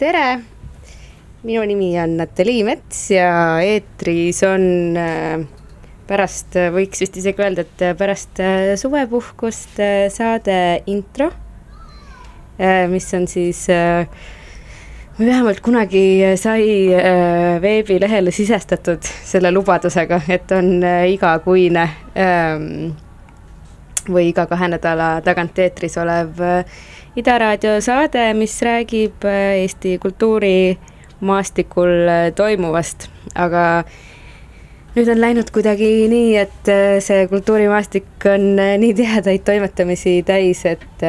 tere, minu nimi on Natalii Mets ja eetris on äh, pärast, võiks vist isegi öelda, et pärast äh, suvepuhkust äh, saade intro, mis on siis vähemalt kunagi sai veebilehele sisestatud selle lubadusega, et on igakuine ähm, või iga kahe nädala tagant eetris olev Ida Raadio saade, mis räägib äh, Eesti kultuurimaastikul äh, toimuvast, aga nüüd on läinud kuidagi nii, et äh, see kultuurimaastik on nii tihedaid toimetamisi täis, et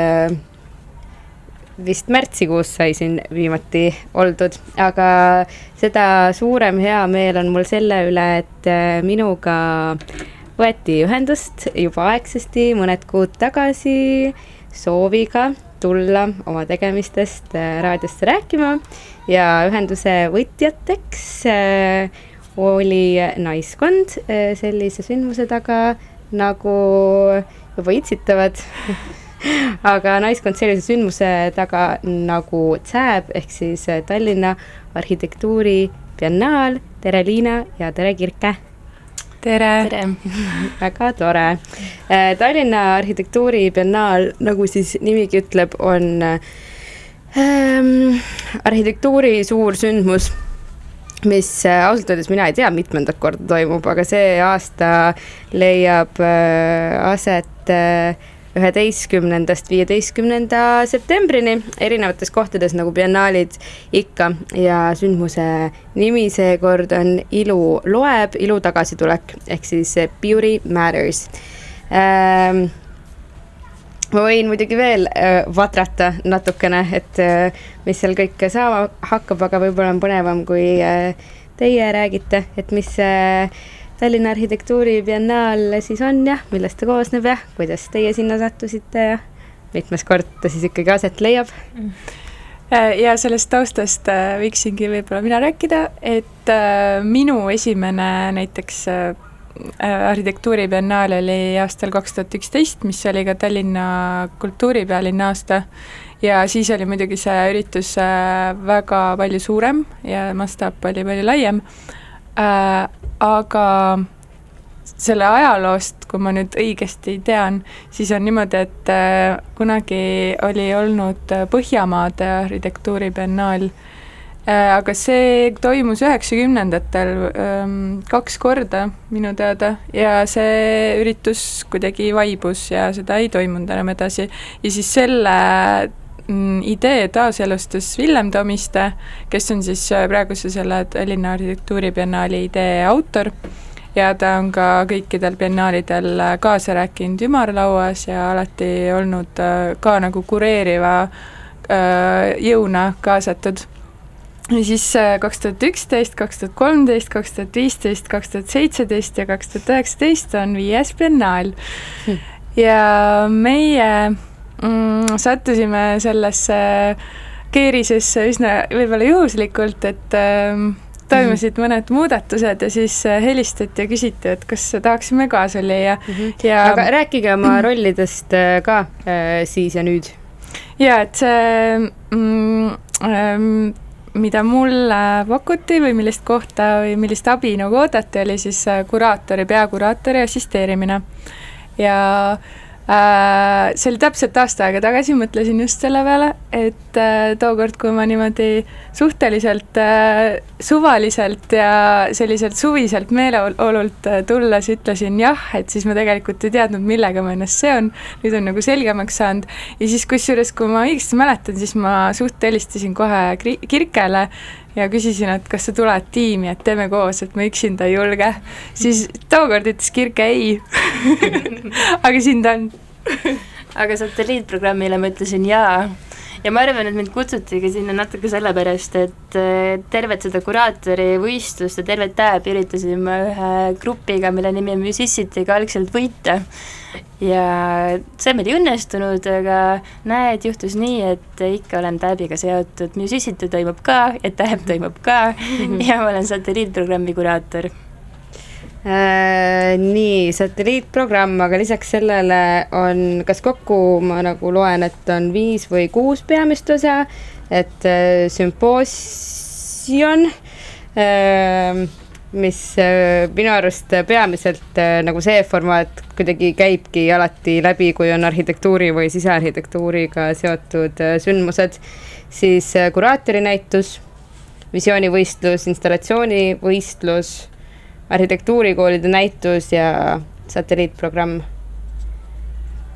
vist märtsikuus sai siin viimati oldud, aga seda suurem heameel on mul selle üle, et minuga võeti ühendust juba aegsasti mõned kuud tagasi sooviga tulla oma tegemistest äh, raadiosse rääkima ja ühenduse võtjateks äh, oli naiskond äh, sellise sündmuse taga nagu juba itsitavad aga naiskond sellise sündmuse taga nagu CÄB ehk siis Tallinna arhitektuuribiennaal. tere, Liina ja tere, Kirke. Tere, tere. väga tore. Äh, Tallinna arhitektuuribiennaal, nagu siis nimigi ütleb, on ähm, arhitektuuri suur sündmus mis äh, ausalt öeldes mina ei tea, mitmendat korda toimub, aga see aasta leiab äh, aset äh, üheteistkümnendast viieteistkümnenda septembrini. Erinevates kohtades nagu biennaalid ikka ja sündmuse nimi seekord on Ilu loeb, ilu tagasitulek ehk siis Beauty Matters. Ähm, ma võin muidugi veel äh, vatrata natukene, et äh, mis seal kõik saama hakkab, aga võib-olla on põnevam, kui äh, teie räägite, et mis äh, Tallinna Arhitektuuribiennaal siis on ja millest ta koosneb ja kuidas teie sinna sattusite ja mitmes kord ta siis ikkagi aset leiab? Ja sellest taustast äh, võiksingi võib-olla mina rääkida, et äh, minu esimene näiteks Äh, arhitektuuribiennaal oli aastal kaks tuhat üksteist, mis oli ka Tallinna kultuuripealinna aasta ja siis oli muidugi see üritus väga palju suurem ja mastaap oli palju laiem äh,, aga selle ajaloost, kui ma nüüd õigesti tean, siis on niimoodi, et äh, kunagi oli olnud Põhjamaade arhitektuuribiennaal äh, Äh, aga see toimus üheksakümnendatel ähm, kaks korda minu teada ja see üritus kuidagi vaibus ja seda ei toimunud enam edasi. ja siis selle idee taaselustas Villem Tomiste, kes on siis äh, praeguse selle Tallinna Arhitektuuribiennaali idee autor. Ja ta on ka kõikidel biennaalidel äh, kaasa rääkinud ümarlauas ja alati olnud ka nagu kureeriva jõuna kaasatud. Ja siis äh, kaks tuhat üksteist, kaks tuhat kolmteist, kaks tuhat viisteist, kaks tuhat seitseteist ja kaks tuhat üheksateist on viies biennaal. Hm.. ja meie mm, sattusime sellesse keerisesse üsna võib-olla juhuslikult, et äh, toimusid -hmm. mõned muudatused ja siis äh, helistati ja küsiti, et kas tahaksime kaasa lüüa mm. -hmm. ja aga rääkige oma rollidest äh, ka äh, siis ja nüüd. ja et see mm, ähm, mida mulle pakuti või millist kohta või millist abi nagu oodati, oli siis äh, kuraatori, peakuraatori assisteerimine. ja äh, see oli täpselt aasta aega tagasi, mõtlesin just selle peale, et äh, tookord, kui ma niimoodi suhteliselt äh, suvaliselt ja selliselt suviselt meeleolult äh, tulles ütlesin jah, et siis ma tegelikult ei teadnud, millega ma ennast seon, nüüd on nagu selgemaks saanud. Ja siis kusjuures, kui ma õigesti mäletan, siis ma suht helistasin kohe Kirkele ja küsisin, et kas sa tuled tiimi, et teeme koos, et ma üksinda ei julge. siis tookord ütles Kirke ei. Aga siin ta on. Aga satelliitprogrammile ma ütlesin jaa ja ma arvan, et mind kutsutigi sinna natuke sellepärast, et tervet seda kuraatori võistlust ja tervet päeva üritasin ma ühe grupiga, mille nimi on Musicitiga algselt võita. ja see meil ei õnnestunud, aga näed, juhtus nii, et ikka olen Täbiga seotud, Musicity toimub ka ja Täb toimub ka. Ja ma olen satelliitprogrammi kuraator nii, satelliitprogramm, aga lisaks sellele on, kas kokku ma nagu loen, et on viis või kuus peamist osa, et äh, sümpoosium äh,, mis äh, minu arust peamiselt äh, nagu see formaat kuidagi käibki alati läbi, kui on arhitektuuri või sisearhitektuuriga seotud äh, sündmused, siis äh, kuraatori-näitus, visioonivõistlus, installatsioonivõistlus arhitektuurikoolide näitus ja satelliitprogramm.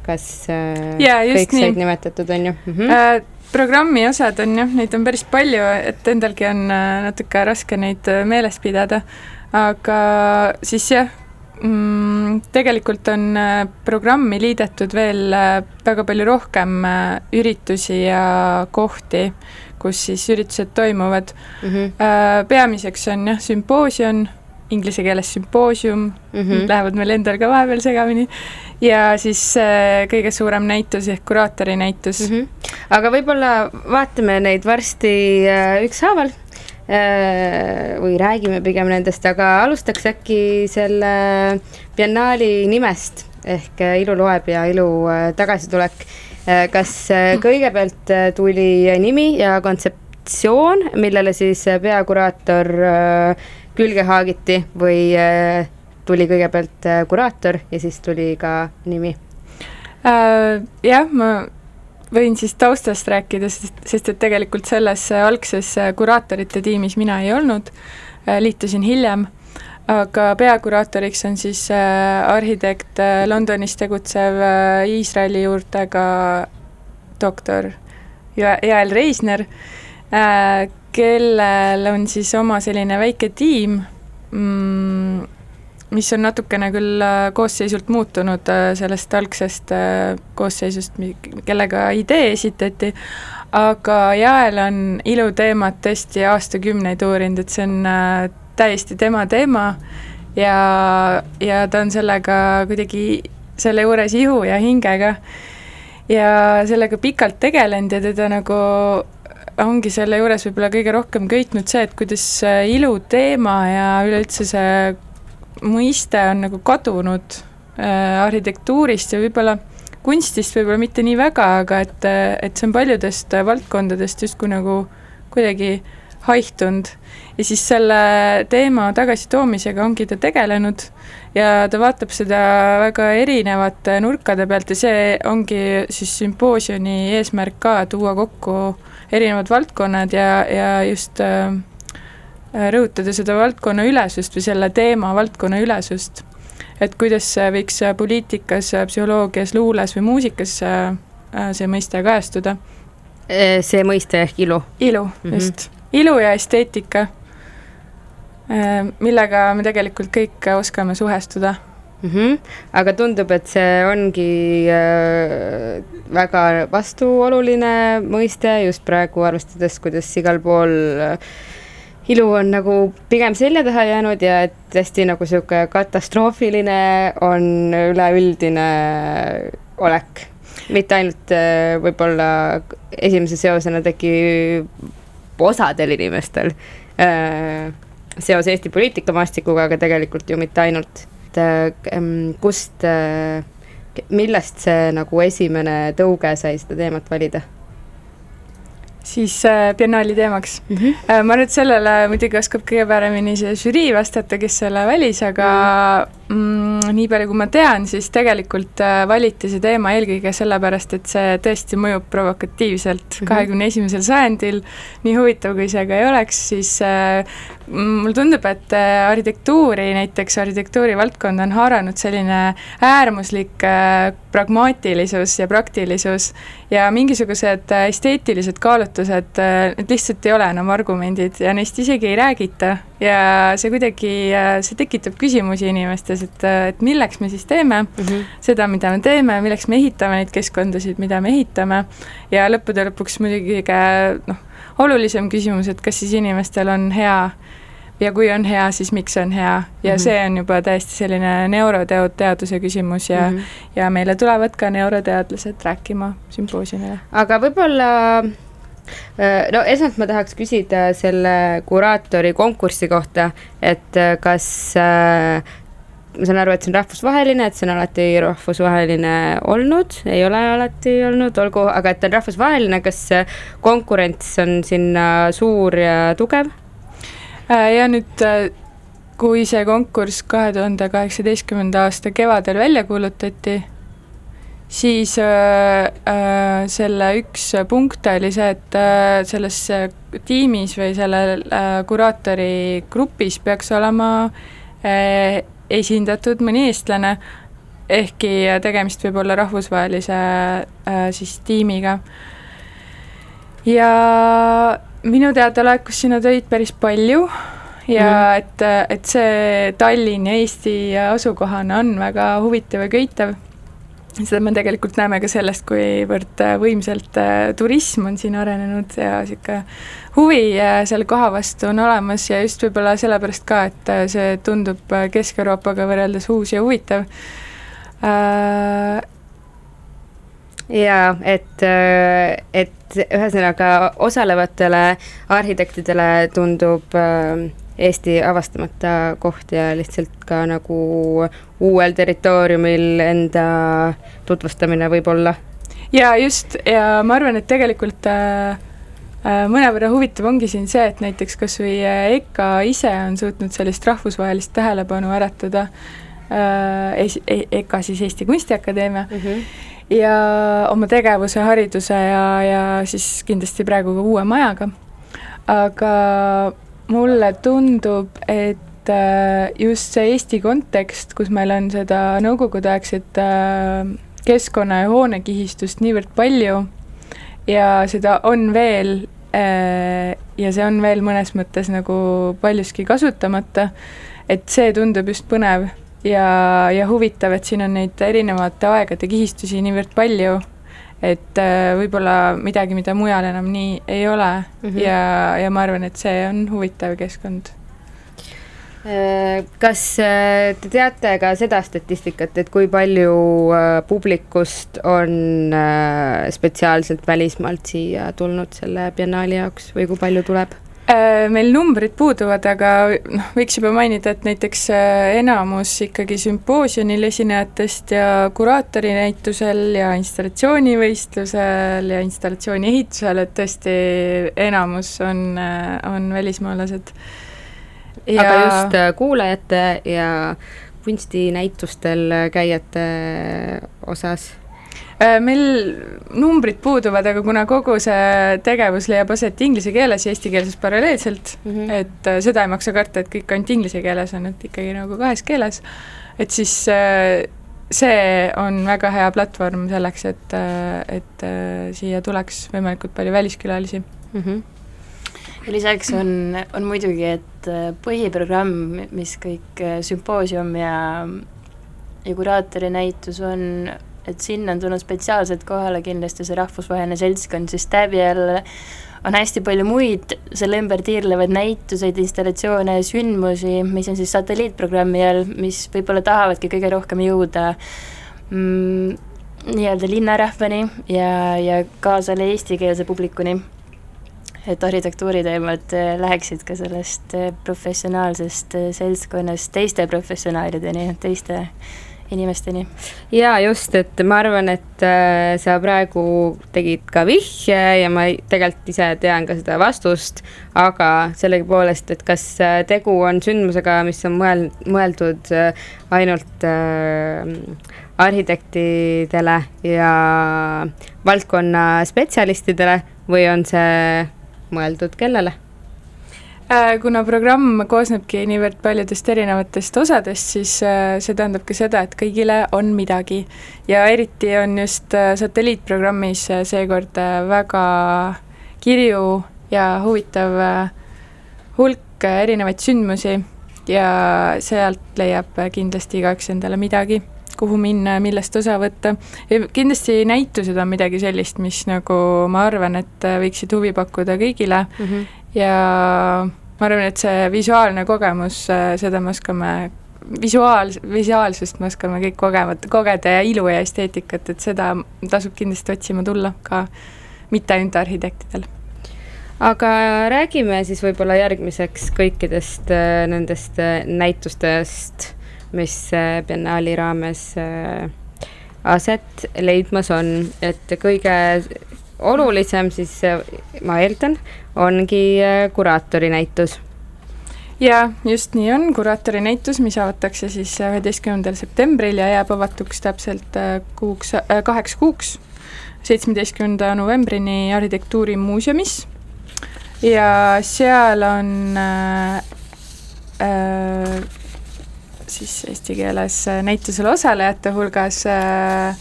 kas äh, ja, kõik nii. said nimetatud, on ju mm? -hmm. Äh, programmi osad on jah, neid on päris palju, et endalgi on äh, natuke raske neid äh, meeles pidada, aga siis jah mm,, tegelikult on äh, programmi liidetud veel väga palju rohkem üritusi ja kohti, kus siis üritused toimuvad mm. -hmm. peamiseks on jah, sümpoosium inglise keeles sümpoosium mm, -hmm. lähevad meil endal ka vahepeal segamini, ja siis äh, kõige suurem näitus ehk kuraatori näitus mm. -hmm. aga võib-olla vaatame neid varsti äh, ükshaaval äh, või räägime pigem nendest, aga alustaks äkki selle biennaali nimest ehk äh, Ilu loeb ja ilu äh, tagasitulek kas kõigepealt tuli nimi ja kontseptsioon, millele siis peakuraator külge haagiti või tuli kõigepealt kuraator ja siis tuli ka nimi? Jah, ma võin siis taustast rääkida, sest, sest et tegelikult selles algses kuraatorite tiimis mina ei olnud, liitusin hiljem, aga peakuraatoriks on siis äh, arhitekt äh, Londonis tegutsev äh, Iisraeli juurtega doktor Jael Reisner, kellel on siis oma selline väike tiim mm,, mis on natukene küll äh, koosseisult muutunud äh, sellest algsest äh, koosseisust, kellega idee esitati, aga Jael on iluteemat tõesti aastakümneid uurinud, et see on täiesti tema teema ja, ja ta on sellega kuidagi selle juures ihu ja hingega ja sellega pikalt tegelenud ja teda nagu ongi selle juures võib-olla kõige rohkem köitnud see, et kuidas iluteema ja üleüldse see mõiste on nagu kadunud äh, arhitektuurist ja võib-olla kunstist võib-olla mitte nii väga, aga et, et see on paljudest valdkondadest justkui nagu kuidagi haihtunud. ja siis selle teema tagasitoomisega ongi ta tegelenud ja ta vaatab seda väga erinevate nurkade pealt ja see ongi siis sümpoosiumi eesmärk ka, tuua kokku erinevad valdkonnad ja, ja just äh, Äh, rõhutada seda valdkonna ülesust või selle teema valdkonna ülesust. et kuidas võiks poliitikas, psühholoogias, luules või muusikas äh, see mõiste kajastuda? see mõiste ehk ilu? ilu mm, -hmm. just. ilu ja esteetika, äh, millega me tegelikult kõik oskame suhestuda mm. -hmm. aga tundub, et see ongi äh, väga vastuoluline mõiste just praegu, arvestades, kuidas igal pool äh, ilu on nagu pigem selja taha jäänud ja et hästi nagu sihuke katastroofiline on üleüldine olek. mitte ainult äh, võib-olla esimese seosena tekib osadel inimestel äh, seos Eesti poliitikamaastikuga, aga tegelikult ju mitte ainult. Et äh, kust, millest see nagu esimene tõuge sai seda teemat valida siis äh, biennaali teemaks mm. -hmm. Äh, ma et sellele muidugi oskab kõige paremini see žürii vastata, kes selle valis, aga mm. mm, nii palju, kui ma tean, siis tegelikult äh, valiti see teema eelkõige sellepärast, et see tõesti mõjub provokatiivselt mhm. kahekümne esimesel sajandil, nii huvitav, kui see ka ei oleks, siis äh, mulle tundub, et äh, arhitektuuri, näiteks arhitektuuri valdkonda on haaranud selline äärmuslik äh, pragmaatilisus ja praktilisus ja mingisugused äh, esteetilised kaalutlused, need lihtsalt ei ole enam argumendid ja neist isegi ei räägita ja see kuidagi, see tekitab küsimusi inimestes, et, et milleks me siis teeme mm -hmm. seda, mida me teeme, milleks me ehitame neid keskkondasid, mida me ehitame ja lõppude lõpuks muidugi noh, olulisem küsimus, et kas siis inimestel on hea ja kui on hea, siis miks see on hea ja mm -hmm. see on juba täiesti selline neuroteaduse küsimus ja mm, -hmm. ja meile tulevad ka neuroteadlased rääkima sümpoosiumile. aga võib-olla äh, no esmalt ma tahaks küsida selle kuraatori konkursi kohta, et äh, kas äh, ma saan aru, et see on rahvusvaheline, et see on alati rahvusvaheline olnud, ei ole alati olnud, olgu, aga et ta on rahvusvaheline, kas konkurents on sinna suur ja tugev? Äh, ja nüüd, äh, kui see konkurss kahe tuhande kaheksateistkümnenda aasta kevadel välja kuulutati, siis äh, äh, selle üks punkt oli see, et äh, selles tiimis või sellel äh, kuraatori grupis peaks olema äh, esindatud mõni eestlane, ehkki tegemist võib olla rahvusvahelise äh, siis tiimiga. ja minu teada laekus sinna töid päris palju ja mm. et, et see Tallinn ja Eesti asukohana on väga huvitav ja köitev. Seda me tegelikult näeme ka sellest, kuivõrd võimsalt äh, turism on siin arenenud ja niisugune huvi äh, selle koha vastu on olemas ja just võib-olla sellepärast ka, et äh, see tundub Kesk-Euroopaga võrreldes uus ja huvitav. Jaa, et, äh, et ühesõnaga osalevatele arhitektidele tundub äh, Eesti avastamata koht ja lihtsalt ka nagu uuel territooriumil enda tutvustamine võib-olla ja just, ja ma arvan, et tegelikult äh, äh, mõnevõrra huvitav ongi siin see, et näiteks kas või EKA ise on suutnud sellist rahvusvahelist tähelepanu äratada äh,, EKA siis Eesti Kunstiakadeemia mm, -hmm. ja oma tegevuse, hariduse ja, ja siis kindlasti praegu ka uue majaga. aga mulle tundub, et äh, just see Eesti kontekst, kus meil on seda nõukogudeaegset äh, keskkonna ja hoonekihistust niivõrd palju ja seda on veel äh, ja see on veel mõnes mõttes nagu paljuski kasutamata, et see tundub just põnev ja, ja huvitav, et siin on neid erinevate aegade kihistusi niivõrd palju, et äh, võib-olla midagi, mida mujal enam nii ei ole mm -hmm. ja, ja ma arvan, et see on huvitav keskkond Äh, kas äh, te teate ka seda statistikat, et kui palju publikust on spetsiaalselt välismaalt siia tulnud selle biennaali jaoks või kui palju tuleb? Meil numbrid puuduvad, aga noh, võiks juba mainida, et näiteks enamus ikkagi sümpoosiumil esinejatest ja kuraatori näitusel ja installatsioonivõistlusel ja installatsiooni ehitusel, et tõesti enamus on, on välismaalased ja... aga just äh, kuulajate ja kunstinäitustel käijate osas? Äh, meil numbrid puuduvad, aga kuna kogu see tegevus leiab aset inglise keeles ja eesti keeles paralleelselt mm, -hmm. et äh, seda ei maksa karta, et kõik ainult inglise keeles on, et ikkagi nagu kahes keeles, et siis see on väga hea platvorm selleks, et, et siia tuleks võimalikult palju väliskülalisi mm. -hmm ja lisaks on, on muidugi, et äh, põhiprogramm, mis kõik äh, sümpoosium ja, ja kuraatori näitus on, et sinna on tulnud spetsiaalselt kohale kindlasti see rahvusvaheline seltskond, sest Täbi all on hästi palju muid selle ümber tiirlevaid näituseid, installatsioone ja sündmusi, mis on siis satelliitprogrammi all, mis võib-olla tahavadki kõige rohkem jõuda mm, nii-öelda linnarahvani ja, ja kaasale eestikeelse publikuni. Et arhitektuuriteemad äh, läheksid ka sellest äh, professionaalsest äh, seltskonnast teiste professionaalideni, teiste inimesteni. jaa, just, et ma arvan, et sa praegu tegid ka vihje ja ma tegelikult ise tean ka seda vastust, aga sellegipoolest, et kas tegu on sündmusega, mis on mõel-, mõeldud ainult äh, arhitektidele ja valdkonna spetsialistidele või on see mõeldud kellele? Äh, kuna programm koosnebki niivõrd paljudest erinevatest osadest, siis äh, see tähendab ka seda, et kõigile on midagi. ja eriti on just äh, satelliitprogrammis seekord väga kirju ja huvitav hulk erinevaid sündmusi ja sealt leiab kindlasti igaüks endale midagi kuhu minna ja millest osa võtta. kindlasti näitused on midagi sellist, mis nagu ma arvan, et võiksid huvi pakkuda kõigile mm -hmm. Ja ma arvan, et see visuaalne kogemus, seda me oskame visuaal, visuaalsust me oskame kõik kogema, kogeda ja ilu ja esteetikat, et seda tasub kindlasti otsima tulla ka mitte ainult arhitektidel. Aga räägime siis võib-olla järgmiseks kõikidest äh, nendest äh, näitustest mis äh, biennaali raames äh, aset leidmas on, et kõige olulisem siis, äh, ma eeldan, ongi kuraatori näitus. Jaa, just nii on, kuraatori näitus, mis avatakse siis üheteistkümnendal septembril ja jääb avatuks täpselt kuuks äh,, kaheks kuuks, seitsmeteistkümnenda novembrini Arhitektuurimuuseumis. Ja seal on äh, äh, siis eesti keeles näitusel osalejate hulgas äh,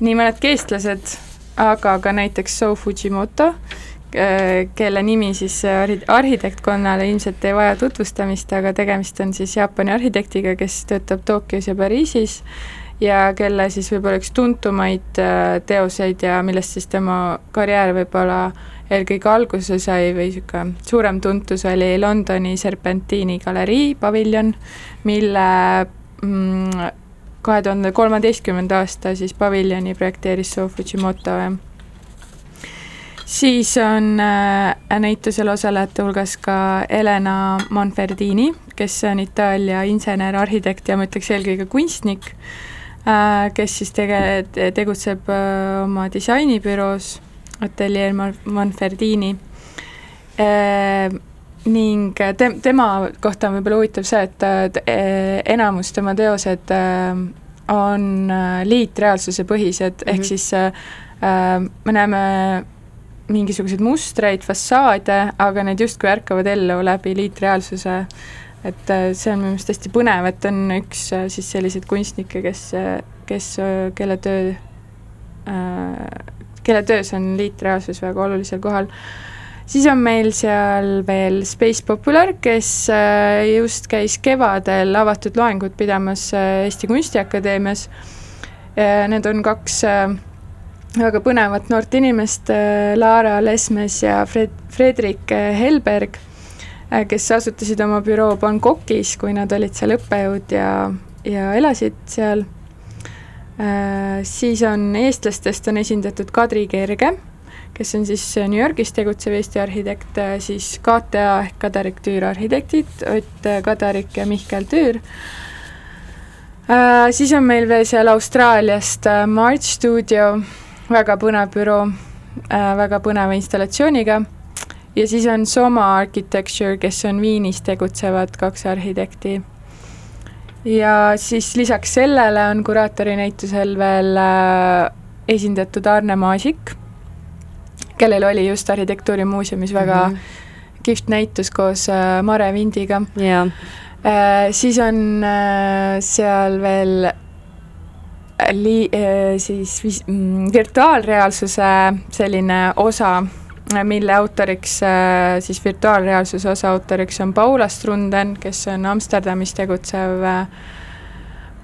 nii mõnedki eestlased, aga ka näiteks So Fujimoto, äh, kelle nimi siis arhi-, arhitektkonnale ilmselt ei vaja tutvustamist, aga tegemist on siis Jaapani arhitektiga, kes töötab Tokyos ja Pariisis ja kelle siis võib-olla üks tuntumaid teoseid ja millest siis tema karjäär võib-olla eelkõige alguse sai või niisugune suurem tuntus oli Londoni Serpentiini galerii paviljon, mille mm, kahe tuhande kolmeteistkümnenda aasta siis paviljoni projekteeris Soo Fujimoto. siis on äh, näitusel osalejate hulgas ka Elena Manfredini, kes on Itaalia insener, arhitekt ja ma ütleks eelkõige kunstnik kes siis tege-, tegutseb oma disainibüroos Atelier Manfredini ning te-, tema kohta on võib-olla huvitav see, et enamus tema teosed on liitreaalsuse põhised mm, -hmm. ehk siis me näeme mingisuguseid mustreid, fassaade, aga need justkui ärkavad ellu läbi liitreaalsuse. et äh, see on minu meelest hästi põnev, et on üks äh, siis selliseid kunstnikke, kes, äh, kes, kelle töö, kelle töös on liitreaalsus väga olulisel kohal siis on meil seal veel Space Popular, kes just käis kevadel avatud loengut pidamas Eesti Kunstiakadeemias. Need on kaks väga põnevat noort inimest, äh, Laara Lesmes ja Fred, Fredrik äh, Helberg, äh, kes asutasid oma büroo Bangkokis, kui nad olid seal õppejõud ja, ja elasid seal. Siis on eestlastest on esindatud Kadri Kerge, kes on siis New Yorgis tegutsev Eesti arhitekt, siis KTA ehk Kadarik Tüür arhitektid, Ott Kadarik ja Mihkel Tüür Uh, siis on meil veel seal Austraaliast uh, March Studio, väga põnev büroo äh,, väga põneva installatsiooniga. ja siis on Soma Architecture, kes on Viinis tegutsevad kaks arhitekti. ja siis lisaks sellele on kuraatori näitusel veel äh, esindatud Arne Maasik, kellel oli just Arhitektuurimuuseumis väga mm -hmm. kihvt näitus koos äh, Mare Vindiga. Yeah.. Äh, siis on äh, seal veel li-, siis vis-, mm, virtuaalreaalsuse selline osa, mille autoriks, siis virtuaalreaalsuse osa autoriks on Paula Strunden, kes on Amsterdamis tegutsev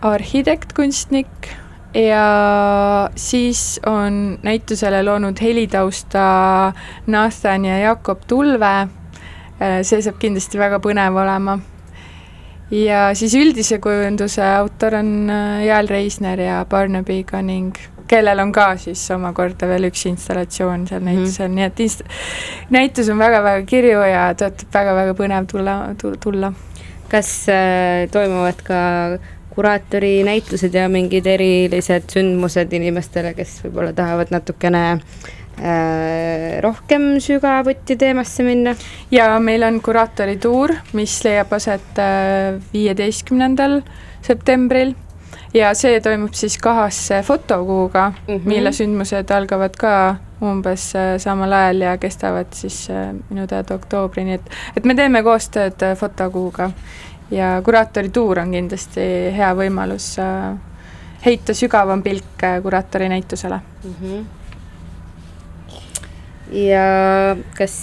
arhitekt, kunstnik ja siis on näitusele loonud helitausta Nathan ja Jakob Tulve, see saab kindlasti väga põnev olema ja siis üldise kujunduse autor on äh, Jael Reisner ja Barnaby Gunning, kellel on ka siis omakorda veel üks installatsioon seal mhm. näitusel mm, -hmm. nii et inst-, näitus on väga-väga kirju ja tõotab väga-väga põnev tulla, tulla. kas äh, toimuvad ka kuraatori näitused ja mingid erilised sündmused inimestele, kes võib-olla tahavad natukene äh, Äh, rohkem sügavuti teemasse minna. ja meil on kuraatorituur, mis leiab aset äh, viieteistkümnendal septembril ja see toimub siis kahasse fotokuuga mm, -hmm. mille sündmused algavad ka umbes äh, samal ajal ja kestavad siis minu teada oktoobrini, et, et me teeme koostööd fotokuuga ja kuraatorituur on kindlasti hea võimalus heita sügavam pilk kuraatori näitusele mm. -hmm ja kas,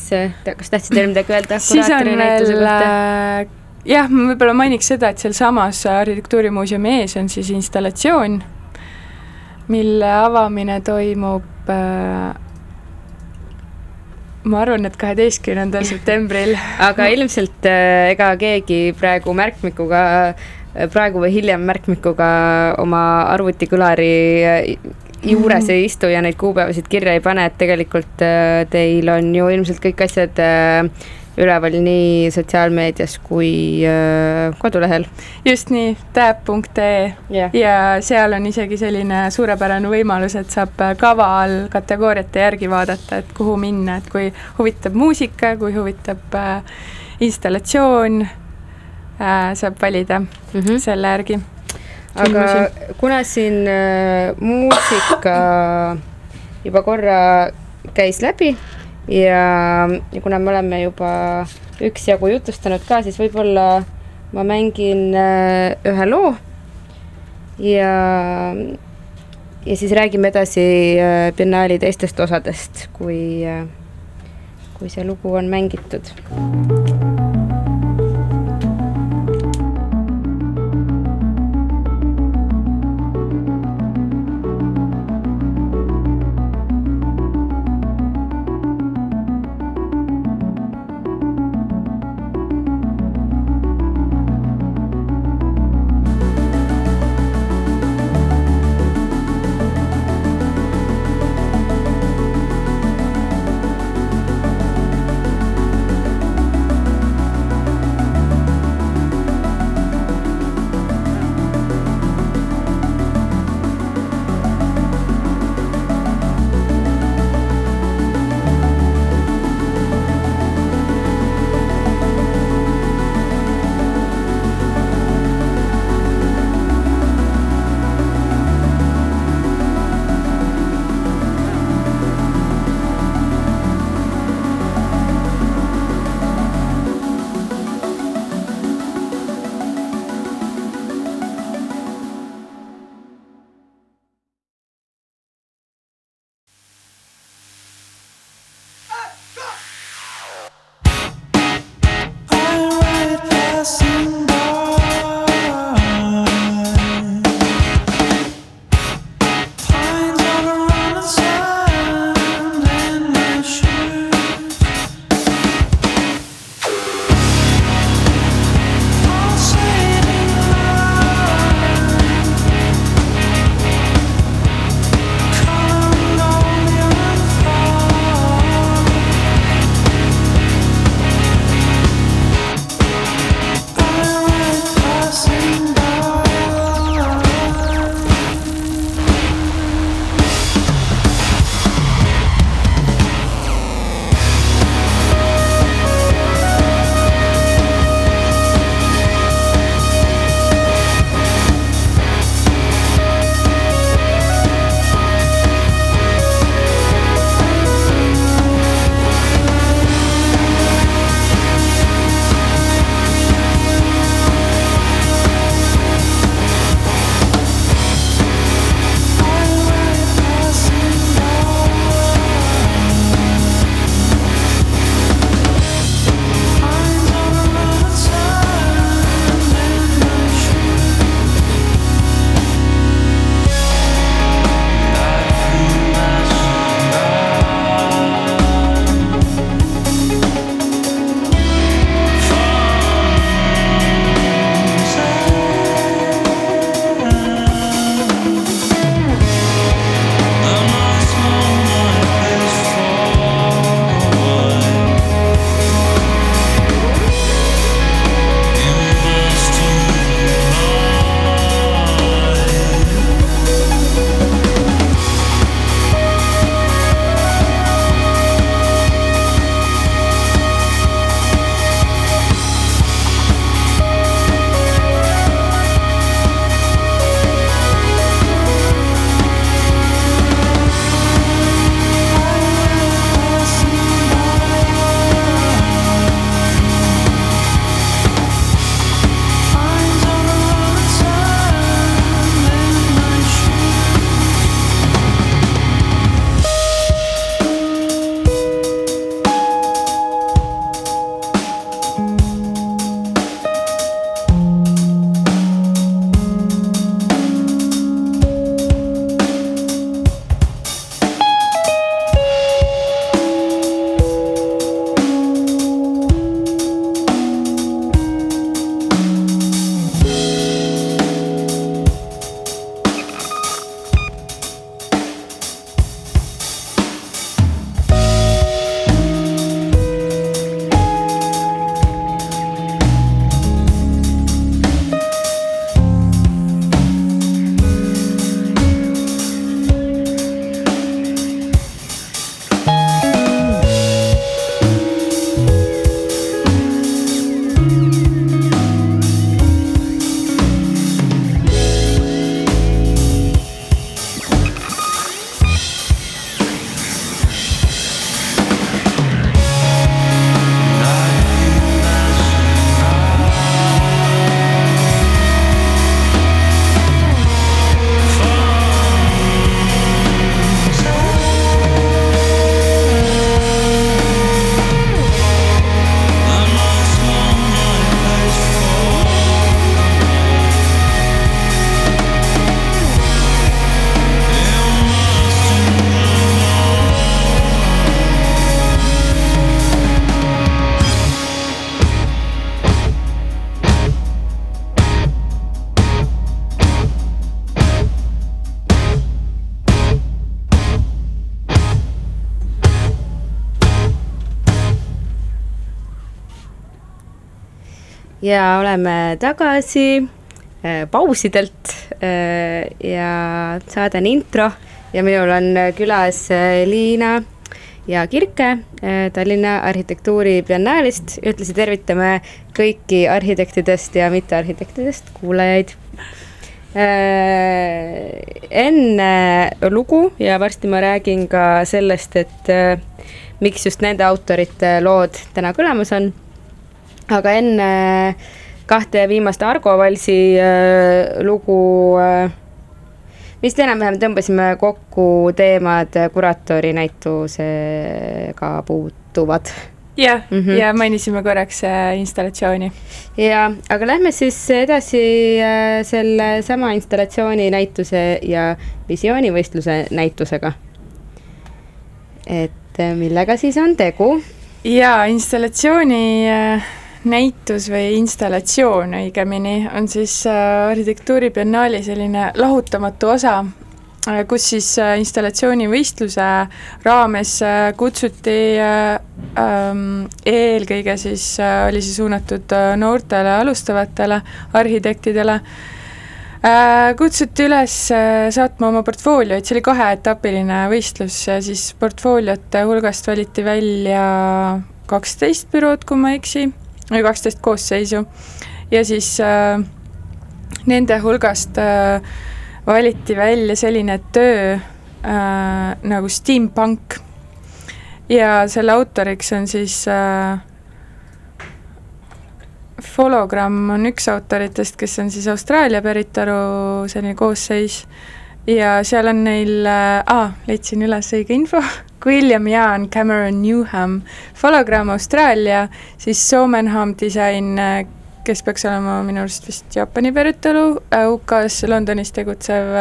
kas tahtsid veel midagi öelda? siis on veel äh, jah, ma võib-olla mainiks seda, et sealsamas Arhitektuurimuuseumi ees on siis installatsioon, mille avamine toimub äh, ma arvan, et kaheteistkümnendal septembril. Aga ilmselt äh, ega keegi praegu märkmikuga praegu või hiljem märkmikuga oma arvutikõlari juures ei istu ja neid kuupäevasid kirja ei pane, et tegelikult äh, teil on ju ilmselt kõik asjad äh, üleval nii sotsiaalmeedias kui äh, kodulehel. just nii, tääp.ee yeah. ja seal on isegi selline suurepärane võimalus, et saab kava all kategooriate järgi vaadata, et kuhu minna, et kui huvitab muusika, kui huvitab äh, installatsioon äh,, saab valida mm -hmm. selle järgi aga kuna siin äh, muusika juba korra käis läbi ja, ja kuna me oleme juba üksjagu jutustanud ka, siis võib-olla ma mängin äh, ühe loo ja, ja siis räägime edasi äh, biennaali teistest osadest, kui äh,, kui see lugu on mängitud. Ja oleme tagasi äh, pausidelt äh, ja saade on intro. Ja minul on külas äh, Liina ja Kirke Tallinna Arhitektuuribiennaalist. ühtlasi tervitame kõiki arhitektidest ja mittearhitektidest kuulajaid. Enne lugu ja varsti ma räägin ka sellest, et miks just nende autorite lood täna kõlamas on aga enne kahte viimast Argo Valsi äh, lugu äh, vist enam-vähem tõmbasime kokku teemad kuraatori näitusega puutuvad. jah Mhm. mm -hmm. ja mainisime korraks äh, installatsiooni. ja, aga lähme siis edasi äh, sellesama installatsiooni näituse ja visioonivõistluse näitusega. et äh, millega siis on tegu? ja installatsiooni äh, näitus või installatsioon õigemini on siis äh, arhitektuuribiennaali selline lahutamatu osa, kus siis äh, installatsioonivõistluse raames äh, kutsuti ähm, eelkõige siis, oli see suunatud noortele alustavatele arhitektidele, kutsuti üles saatma oma portfoolioid, see oli kaheetapiline võistlus ja siis portfooliote hulgast valiti välja kaksteist bürood, kui ma ei eksi või kaksteist koosseisu. Ja siis äh, nende hulgast äh, valiti välja selline töö äh, nagu steampunk. Ja selle autoriks on siis äh, Fologramm on üks autoritest, kes on siis Austraalia päritolu selline koosseis ja seal on neil äh,, aa, leidsin üles õige info William Jaan Cameron Newham, Fologramm Austraalia, siis Somenham Design, kes peaks olema minu arust vist Jaapani päritolu, UK-s Londonis tegutsev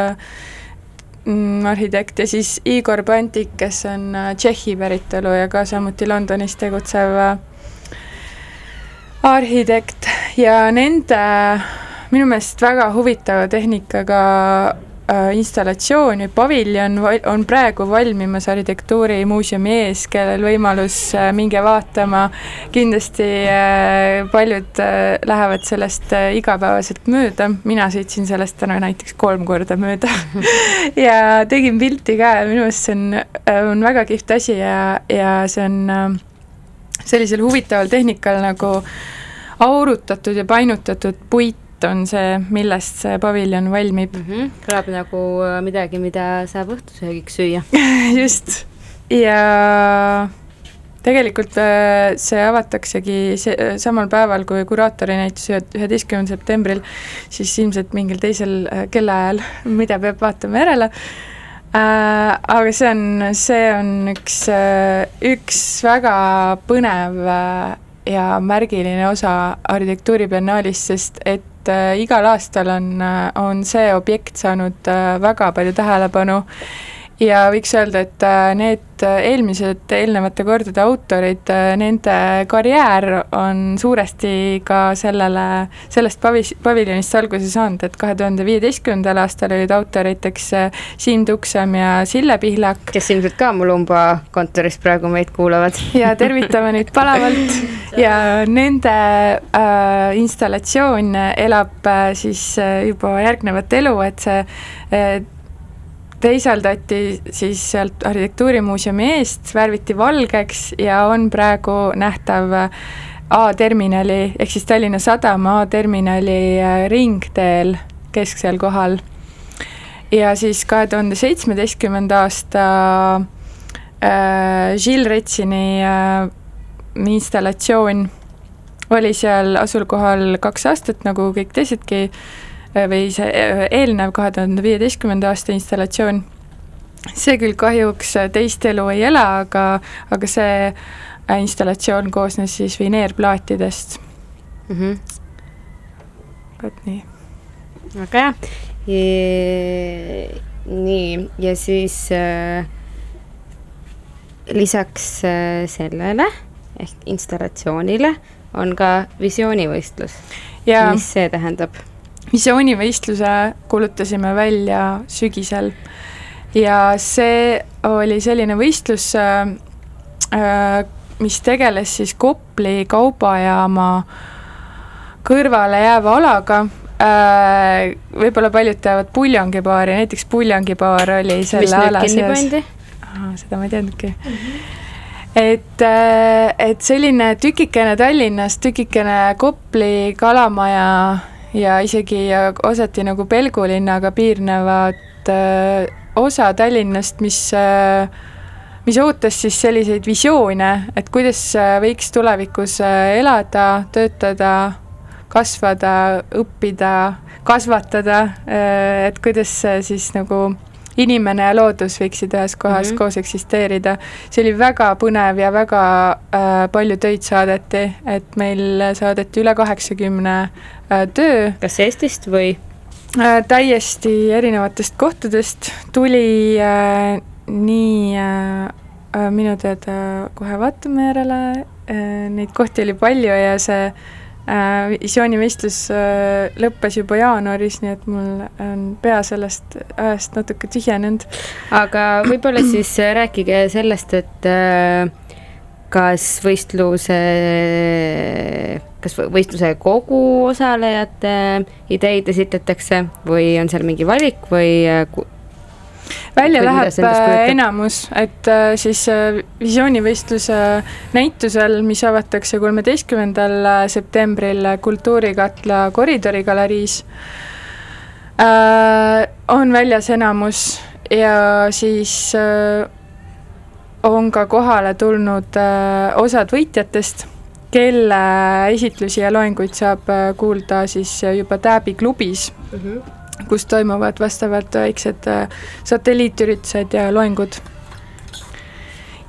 mm, arhitekt ja siis Igor Pantik, kes on Tšehhi päritolu ja ka samuti Londonis tegutsev arhitekt. Ja nende minu meelest väga huvitava tehnikaga äh, installatsioon või paviljon on praegu valmimas Arhitektuurimuuseumi ees, kellel võimalus äh, minge vaatama. kindlasti äh, paljud lähevad sellest igapäevaselt mööda, mina sõitsin sellest täna näiteks kolm korda mööda. Ja tegin pilti ka. Ja minu meelest see on, on väga kihvt asi ja, ja see on sellisel huvitaval tehnikal nagu aurutatud ja painutatud puit on see, millest see paviljon valmib mm. -hmm. kõlab nagu midagi, mida saab õhtusöögiks süüa just, ja tegelikult see avataksegi see, samal päeval, kui kuraatori näitus üheteistkümnendal septembril, siis ilmselt mingil teisel kellaajal, mida peab vaatama järele äh,. aga see on, see on üks, üks väga põnev ja märgiline osa arhitektuuribiennaalist, sest et äh, igal aastal on, on see objekt saanud äh, väga palju tähelepanu ja võiks öelda, et need eelmised eelnevate kordade autorid, nende karjäär on suuresti ka sellele, sellest pavis-, paviljonist alguse saanud, et kahe tuhande viieteistkümnendal aastal olid autoriteks Siim Tuksam ja Sille Pihlak. kes ilmselt ka Mulumba kontoris praegu meid kuulavad. ja tervitame neid palavalt ja nende äh, installatsioon elab äh, siis juba järgnevat elu, et see äh, teisaldati siis sealt Arhitektuurimuuseumi eest, värviti valgeks ja on praegu nähtav A-terminali ehk siis Tallinna Sadama A-terminali ringteel kesksel kohal. ja siis kahe tuhande seitsmeteistkümnenda aasta äh, Gilles Retsini äh, installatsioon oli seal asukohal kaks aastat, nagu kõik teisedki äh, või see eelnev kahe tuhande viieteistkümnenda aasta installatsioon, see küll kahjuks teist elu ei ela, aga, aga see installatsioon koosnes siis vineerplaatidest mm. -hmm. vot nii. väga hea. nii, ja siis äh, lisaks äh, sellele ehk installatsioonile on ka visioonivõistlus. mis see tähendab? Visioonivõistluse kuulutasime välja sügisel ja see oli selline võistlus, mis tegeles siis Kopli kaubajaama kõrvale jääva alaga äh,. võib-olla paljud teavad Puljongibaari, näiteks Puljongibaar oli selle mis ala sees. seda ma ei teadnudki mm. -hmm. et, äh, et selline tükikene Tallinnast, tükikene Kopli, Kalamaja ja isegi osati nagu Pelgulinnaga piirnevat äh, osa Tallinnast, mis äh, mis ootas siis selliseid visioone, et kuidas äh, võiks tulevikus äh, elada, töötada, kasvada, õppida, kasvatada, äh, et kuidas siis nagu inimene ja loodus võiksid ühes kohas mm -hmm. koos eksisteerida. see oli väga põnev ja väga äh, palju töid saadeti, et meil saadeti üle kaheksakümne äh, töö. kas Eestist või? Äh, täiesti erinevatest kohtadest tuli äh, nii äh, äh, minu teada kohe vaatame järele äh,, neid kohti oli palju ja see äh, visioonivõistlus äh, lõppes juba jaanuaris, nii et mul on pea sellest ajast natuke tühjenenud. aga võib-olla siis rääkige sellest, et äh, kas võistluse, kas võistluse kogu osalejate ideid esitatakse või on seal mingi valik või äh, välja läheb äh, enamus, et äh, siis äh, visioonivõistluse näitusel, mis avatakse kolmeteistkümnendal septembril Kultuurikatla koridori galeriis, on väljas enamus ja siis on ka kohale tulnud osad võitjatest, kelle esitlusi ja loenguid saab kuulda siis juba Tääbi klubis mm? -hmm kus toimuvad vastavalt väiksed äh, satelliitüritused ja loengud.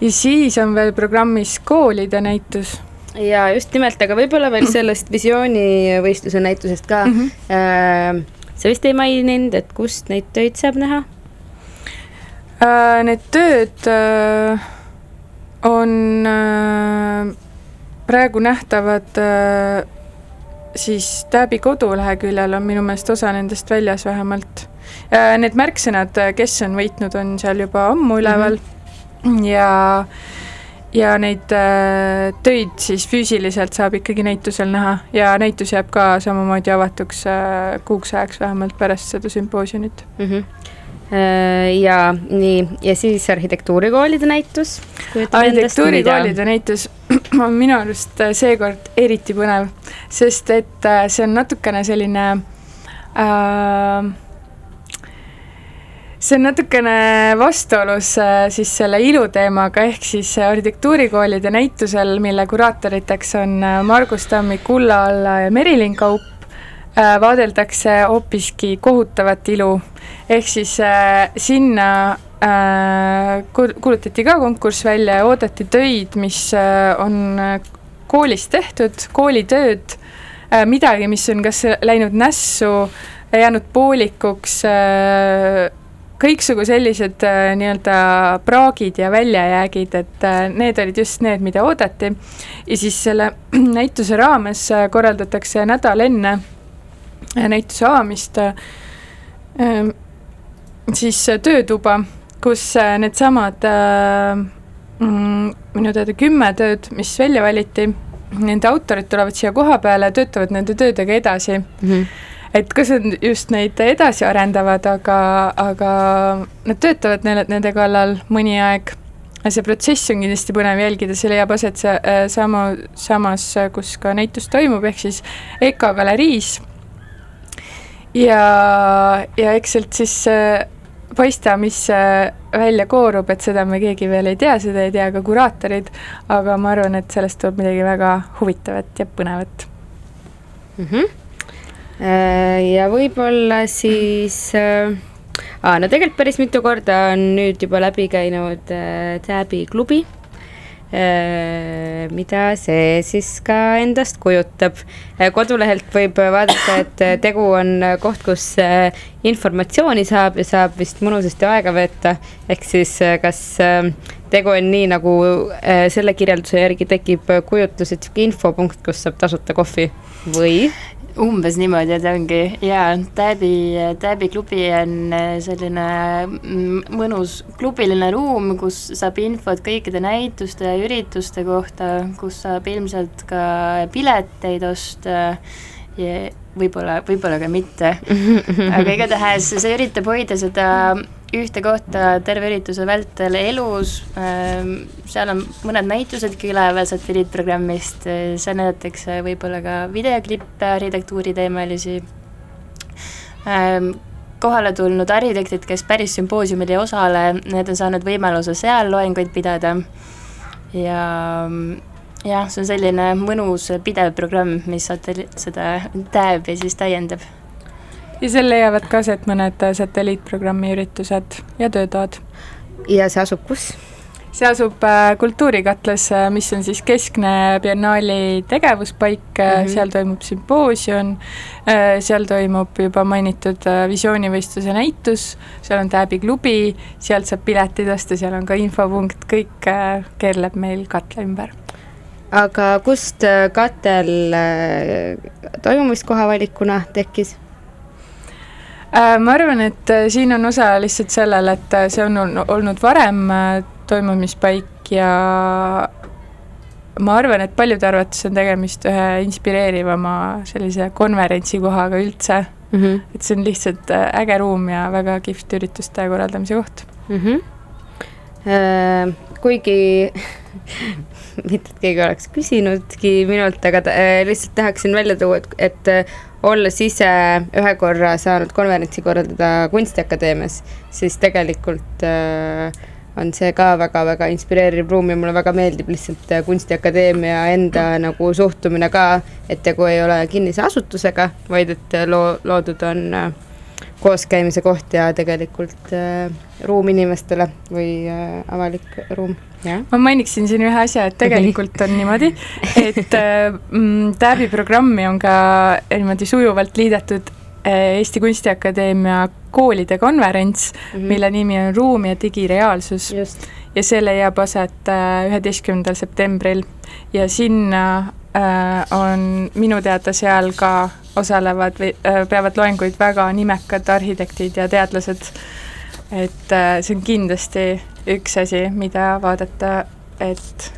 ja siis on veel programmis koolide näitus. ja just nimelt, aga võib-olla veel sellest visioonivõistluse näitusest ka mm. -hmm. sa vist ei maininud, et kust neid töid saab näha? Äh, need tööd on praegu nähtavad siis Täbi koduleheküljel on minu meelest osa nendest väljas vähemalt. Need märksõnad, kes on võitnud, on seal juba ammu üleval mm -hmm. ja ja neid äh, töid siis füüsiliselt saab ikkagi näitusel näha ja näitus jääb ka samamoodi avatuks äh, kuuks ajaks vähemalt pärast seda sümpoosiumit mm. -hmm ja nii, ja siis arhitektuurikoolide näitus. arhitektuurikoolide näitus on minu arust äh, seekord eriti põnev, sest et äh, see on natukene selline äh, see on natukene vastuolus äh, siis selle iluteemaga, ehk siis arhitektuurikoolide näitusel, mille kuraatoriteks on Margus Tammik, Ulla Alla ja Merilin Kaup, vaadeldakse hoopiski kohutavat ilu. Ehk siis sinna kuulutati ka konkurss välja ja oodati töid, mis äh, on äh, koolis tehtud, koolitööd äh,, midagi, mis on kas läinud nässu, jäänud poolikuks äh,, kõiksugu sellised äh, nii-öelda praagid ja väljajäägid, et äh, need olid just need, mida oodati. ja siis selle näituse raames äh, korraldatakse nädal enne äh, näituse avamist äh, siis äh, töötuba, kus äh, needsamad äh, mm, minu teada kümme tööd, mis välja valiti, nende autorid tulevad siia koha peale ja töötavad nende töödega edasi mm. -hmm. et kas nad just neid edasi arendavad, aga, aga nad töötavad neile, nende kallal mõni aeg. see protsess on kindlasti põnev jälgida, see leiab aset see, sama, samas, kus ka näitus toimub, ehk siis EKA galeriis ja, ja eks sealt siis paista, mis välja koorub, et seda me keegi veel ei tea, seda ei tea ka kuraatorid, aga ma arvan, et sellest tuleb midagi väga huvitavat ja põnevat mm. -hmm. Ja võib-olla siis äh, no tegelikult päris mitu korda on nüüd juba läbi käinud äh, Täbi klubi mida see siis ka endast kujutab. Äh, kodulehelt võib vaadata, et äh, tegu on koht, kus informatsiooni saab ja saab vist mõnusasti aega veeta. ehk siis kas tegu on nii, nagu selle kirjelduse järgi tekib kujutlus, et sihuke infopunkt, kus saab tasuta kohvi või? Umbes niimoodi, et ongi jaa, Täbi, Täbi klubi on äh, selline mm, mõnus klubiline ruum, kus saab infot kõikide näituste ja ürituste kohta, kus saab ilmselt ka pileteid osta ja võib-olla, võib-olla ka mitte. aga igatahes see üritab hoida seda ühte kohta terve ürituse vältel elus, seal on mõned näitused üleval satelliitprogrammist, seal näidatakse võib-olla ka videoklippe arhitektuuriteemalisi, kohale tulnud arhitektid, kes päris sümpoosiumil ei osale, need on saanud võimaluse seal loenguid pidada. Ja jah, see on selline mõnus pidev programm, mis satelli-, seda tääb ja siis täiendab. Ja seal leiavad ka aset mõned satelliitprogrammi üritused ja töötoad. ja see asub kus? see asub äh, Kultuurikatlas, äh, mis on siis keskne biennaali tegevuspaik mm, -hmm. seal toimub sümpoosium, seal toimub juba mainitud visioonivõistluse näitus, seal on Tääbi klubi, sealt saab piletid osta, seal on ka infopunkt, kõik keerleb meil katla ümber aga kust katel toimumiskoha valikuna tekkis? Äh, ma arvan, et siin on osa lihtsalt sellel, et see on olnud varem toimumispaik ja ma arvan, et paljude arvates on tegemist ühe inspireerivama sellise konverentsikohaga üldse mm. -hmm. et see on lihtsalt äge ruum ja väga kihvt ürituste korraldamise koht mm. -hmm. kuigi mitte, et keegi oleks küsinudki minult, aga äh, lihtsalt tahaksin välja tuua, et, et äh, olles ise ühe korra saanud konverentsi korraldada Kunstiakadeemias, siis tegelikult äh, on see ka väga-väga inspireeriv ruum ja mulle väga meeldib lihtsalt äh, Kunstiakadeemia enda nagu suhtumine ka, et tegu ei ole kinnise asutusega, vaid et loo, loodud on äh, kooskäimise koht ja tegelikult äh, ruum inimestele või äh, avalik ruum, ma mainiksin siin ühe asja, et tegelikult on niimoodi, et äh, mm, Tääbi programmi on ka niimoodi sujuvalt liidetud äh, Eesti Kunstiakadeemia koolide konverents mm, -hmm. mille nimi on Ruum ja digireaalsus. ja see leiab aset äh, üheteistkümnendal septembril ja sinna on minu teada seal ka osalevad või äh, peavad loenguid väga nimekad arhitektid ja teadlased. et äh, see on kindlasti üks asi, mida vaadata, et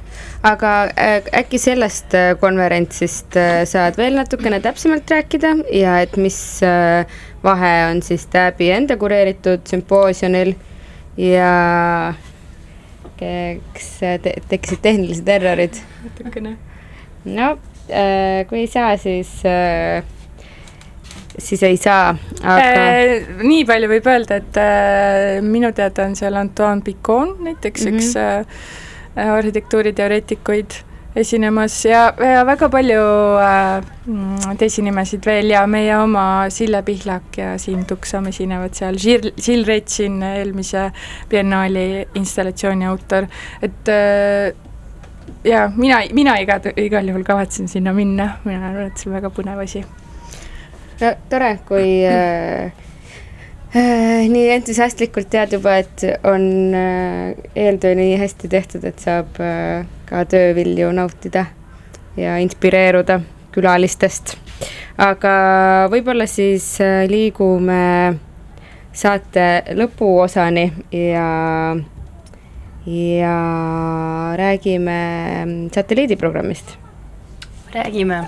aga äh, äkki sellest konverentsist saad veel natukene täpsemalt rääkida ja et mis vahe on siis Täbi enda kureeritud sümpoosiumil ja eks te tekkisid tehnilised errorid? natukene. No kui ei saa, siis siis ei saa, aga äh,. nii palju võib öelda, et äh, minu teada on seal Antoine Picon näiteks mm, -hmm. üks äh, arhitektuuriteoreetikuid esinemas ja, ja väga palju äh, teisi nimesid veel ja meie oma Sille Pihlak ja Siim Tuksam esinevad seal, Žil Retsin, eelmise biennaali installatsiooni autor, et äh, ja mina, mina iga, igal juhul kavatsen sinna minna, mina arvan, et see on väga põnev asi. No tore, kui äh, äh, nii entusiastlikult tead juba, et on äh, eeltöö nii hästi tehtud, et saab äh, ka töövilju nautida ja inspireeruda külalistest. aga võib-olla siis äh, liigume saate lõpuosani ja ja räägime satelliidiprogrammist. räägime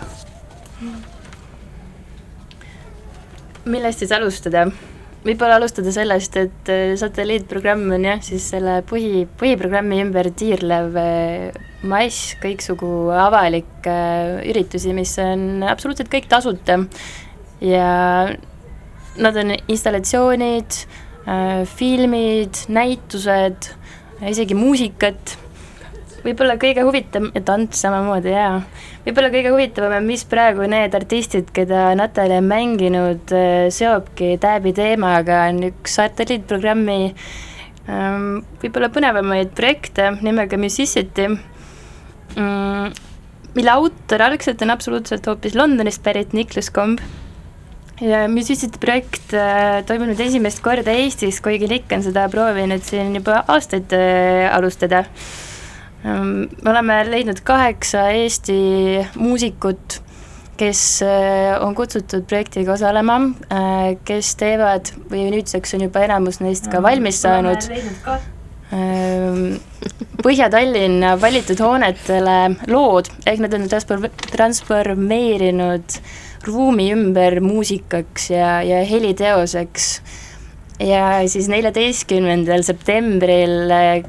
millest siis alustada? võib-olla alustada sellest, et äh, satelliitprogramm on jah, siis selle põhi, põhiprogrammi ümber tiirlev äh, mass kõiksugu avalikke äh, üritusi, mis on absoluutselt kõik tasuta ja nad on installatsioonid, filmid, näitused, isegi muusikat. Võib-olla kõige huvitavam, ja tants samamoodi, jaa. võib-olla kõige huvitavam on, mis praegu need artistid, keda Natalja on mänginud, äh, seobki Tääbi teemaga, on üks satelliitprogrammi ähm, võib-olla põnevamaid projekte nimega Musicity mm,, mille autor algselt on absoluutselt hoopis Londonist pärit Niklas Komb ja Musicity projekt äh, toimub nüüd esimest korda Eestis, kuigi Nick on seda proovinud siin juba aastaid äh, alustada. Ehm, me oleme leidnud kaheksa Eesti muusikut, kes eh, on kutsutud projektiga osalema, kes teevad või nüüdseks on juba enamus neist ka valmis saanud. ehm, Põhja-Tallinna valitud hoonetele lood, ehk nad on transformeerinud ruumi ümber muusikaks ja, ja heliteoseks. ja siis neljateistkümnendal septembril äh,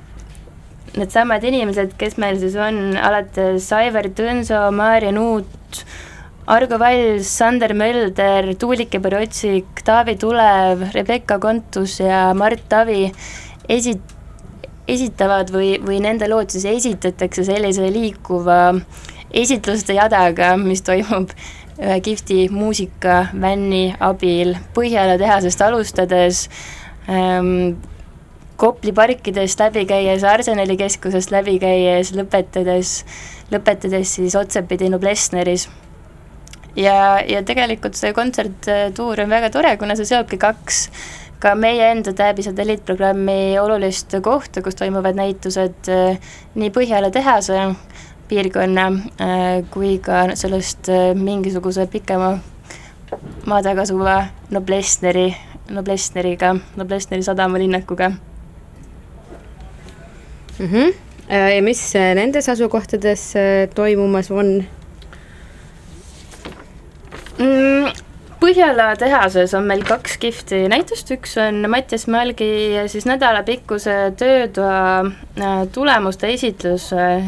needsamad inimesed, kes meil siis on, alates Aivar Tõnso, Maarja Nuut, Argo Vall, Sander Mölder, Tuulike Borotsik, Taavi Tulev, Rebecca Kontus ja Mart Tavi esi-, esitavad või, või nende lood siis esitatakse sellise liikuva esitluste jadaga, mis toimub ühe kihvti muusikavänni abil Põhjala tehasest alustades ähm,, Kopli parkidest läbi käies, Arsenali keskusest läbi käies, lõpetades, lõpetades siis otsapidi Noblessneris. ja, ja tegelikult see kontserttuur on väga tore, kuna see seobki kaks ka meie enda Täbi satelliitprogrammi olulist kohta, kus toimuvad näitused äh, nii Põhjala tehase piirkonna äh, kui ka sellest äh, mingisuguse pikema maa taga asuva Noblessneri, Noblessneriga, Noblessneri sadamalinnakuga mm. -hmm. ja mis äh, nendes asukohtades äh, toimumas on mm,? Põhjala tehases on meil kaks kihvti näitust, üks on Mattias Malgi siis nädalapikkuse töötoa tulemuste esitlus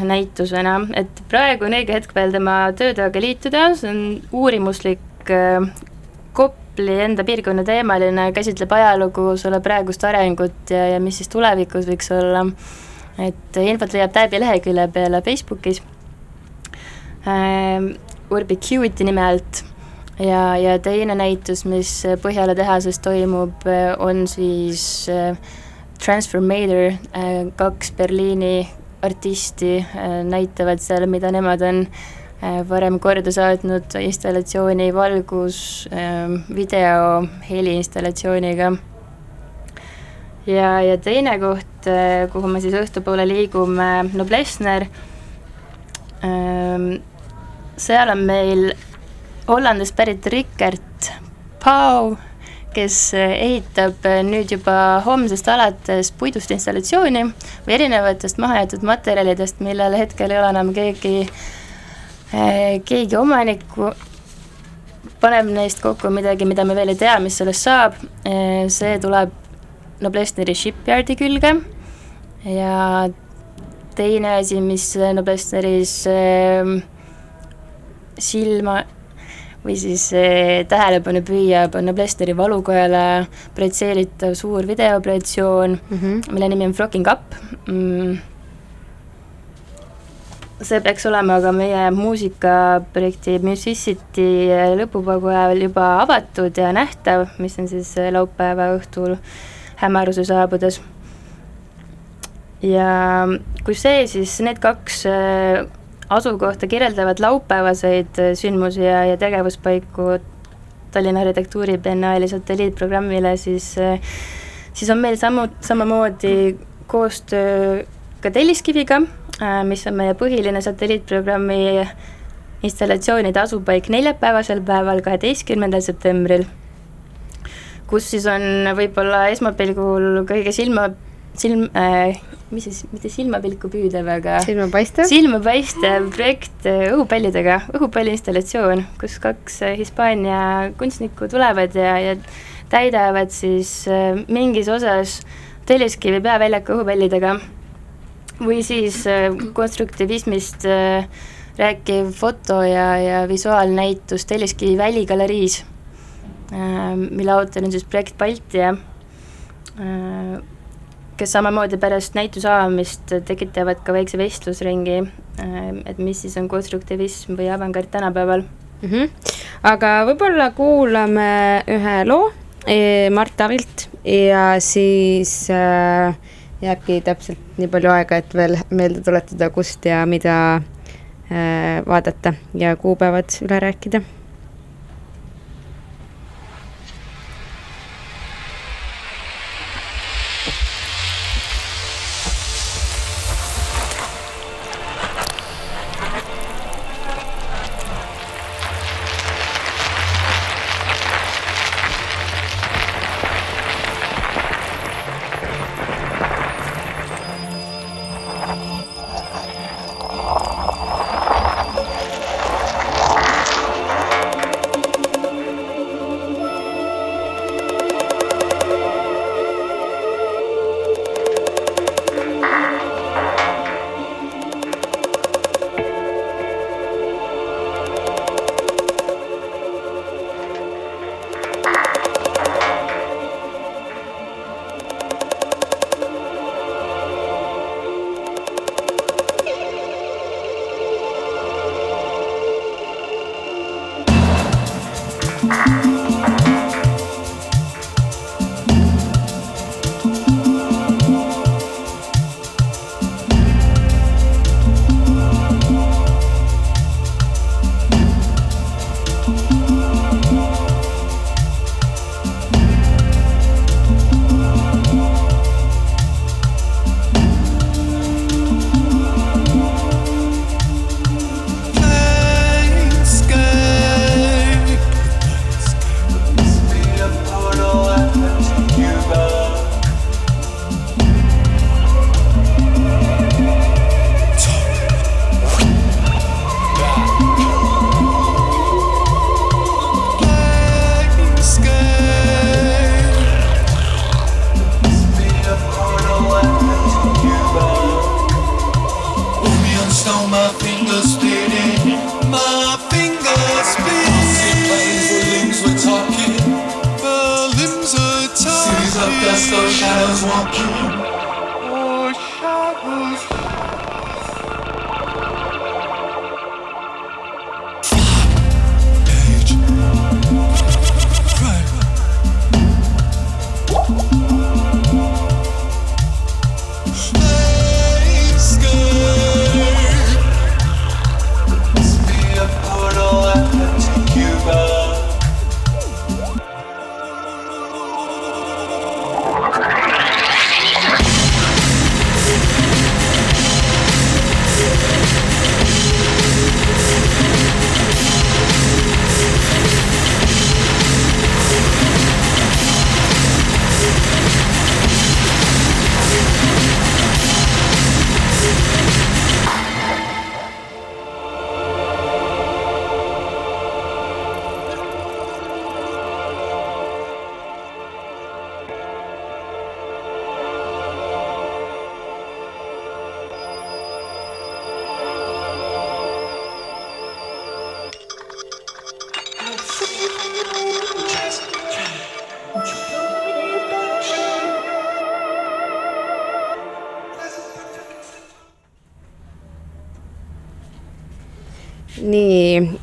näitusena, et praegu on õige hetk veel tema töötoaga liituda, see on uurimuslik Kopli enda piirkonna teemaline, käsitleb ajalugu, selle praegust arengut ja, ja mis siis tulevikus võiks olla. Et infot leiab Täbi lehekülje peale Facebookis. Äh, Urbicurity nime alt ja, ja teine näitus, mis Põhjala tehases toimub, on siis äh, Transformator äh,, kaks Berliini artisti äh, näitavad seal, mida nemad on äh, varem korda saatnud installatsiooni valgus äh,, video, heliinstallatsiooniga. Ja, ja teine koht, äh, kuhu me siis õhtupoole liigume, Noblessner, ähm, seal on meil Hollandist pärit Rikert Pau, kes äh, ehitab äh, nüüd juba homsest alates puidust installatsiooni või erinevatest mahajäetud materjalidest, millel hetkel ei ole enam keegi, keegi omanikku, paneb neist kokku midagi, mida me veel ei tea, mis sellest saab, see tuleb Noblessneri shipyardi külge. Ja teine asi, mis Noblessneris äh, silma või siis eh, tähelepanu püüab, on Noblesteri valukojale projitseeritav suur videoprojeksioon mm, -hmm. mille nimi on Frocking Up mm.. see peaks olema ka meie muusikaprojekti Musicity eh, lõpupaigu ajal juba avatud ja nähtav, mis on siis eh, laupäeva õhtul hämaruse saabudes. ja kui see, siis need kaks asukohta kirjeldavad laupäevaseid äh, sündmusi ja, ja tegevuspaiku Tallinna Arhitektuuribiennaali satelliitprogrammile, siis, äh, siis on meil samu, samamoodi koostöö ka Telliskiviga, mis on meie põhiline satelliitprogrammi installatsioonide asupaik neljapäevasel päeval, kaheteistkümnendal septembril kus siis on võib-olla esmapilgul kõige silma, silm äh,, mis siis, mitte silmapilku püüdev, aga silmapaistev, silmapaistev projekt äh, õhupallidega, õhupalliinstallatsioon, kus kaks äh, Hispaania kunstnikku tulevad ja, ja täidavad siis äh, mingis osas Telliskivi peaväljaku õhupallidega. Või siis konstruktivismist rääkiv foto ja, ja visuaalnäitus Telliskivi väligaleriis mille autor on siis projekt Baltia, kes samamoodi pärast näituse avamist tekitavad ka väikse vestlusringi, äh, et mis siis on konstruktivism või avangard tänapäeval mm. -hmm. aga võib-olla kuulame ühe loo e, Mart Avilt ja siis äh, jääbki täpselt nii palju aega, et veel meelde tuletada, kust ja mida äh, vaadata ja kuupäevad üle rääkida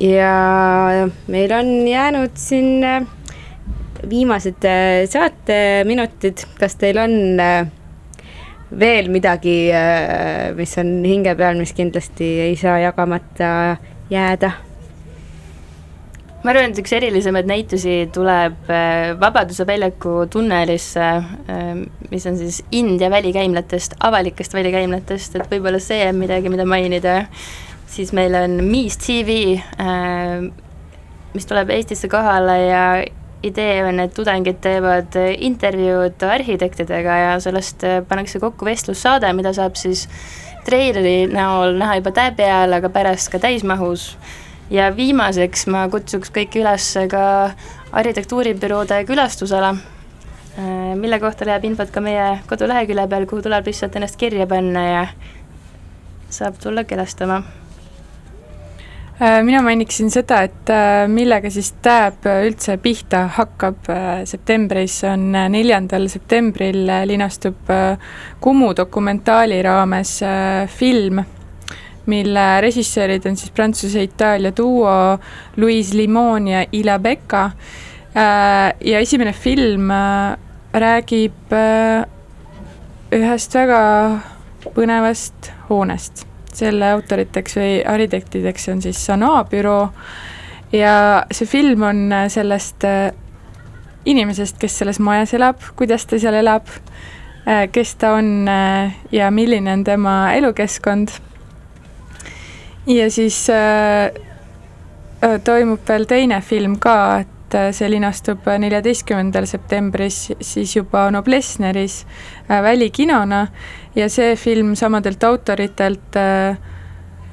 ja meil on jäänud siin äh, viimased äh, saateminutid, kas teil on äh, veel midagi, mis on hinge peal, mis kindlasti ei saa jagamata jääda? ma arvan, et üks erilisemaid näitusi tuleb Vabaduse väljaku tunnelisse, mis on siis India välikäimlatest, avalikest välikäimlatest, et võib-olla see on midagi, mida mainida. Siis meil on Miis TV, mis tuleb Eestisse kohale ja idee on, et tudengid teevad intervjuud arhitektidega ja sellest äh, pannakse kokku vestlussaade, mida saab siis treileri näol näha juba täe peal, aga pärast ka täismahus ja viimaseks ma kutsuks kõiki üles ka arhitektuuribüroode külastusele, mille kohta leiab infot ka meie kodulehekülje peal, kuhu tuleb lihtsalt ennast kirja panna ja saab tulla külastama. Äh, mina mainiksin seda, et äh, millega siis Tääb üldse pihta hakkab septembris, on neljandal septembril linastub Kumu dokumentaali raames film mille režissöörid on siis Prantsuse-Itaalia duo Louise Limon ja Ila Becca. ja esimene film räägib ühest väga põnevast hoonest. Selle autoriteks või arhitektideks on siis Sanaa büroo ja see film on sellest inimesest, kes selles majas elab, kuidas ta seal elab, kes ta on ja milline on tema elukeskkond. Ja siis äh, toimub veel teine film ka, et see linastub neljateistkümnendal septembris siis juba Noblessneris äh, välikinona ja see film samadelt autoritelt äh,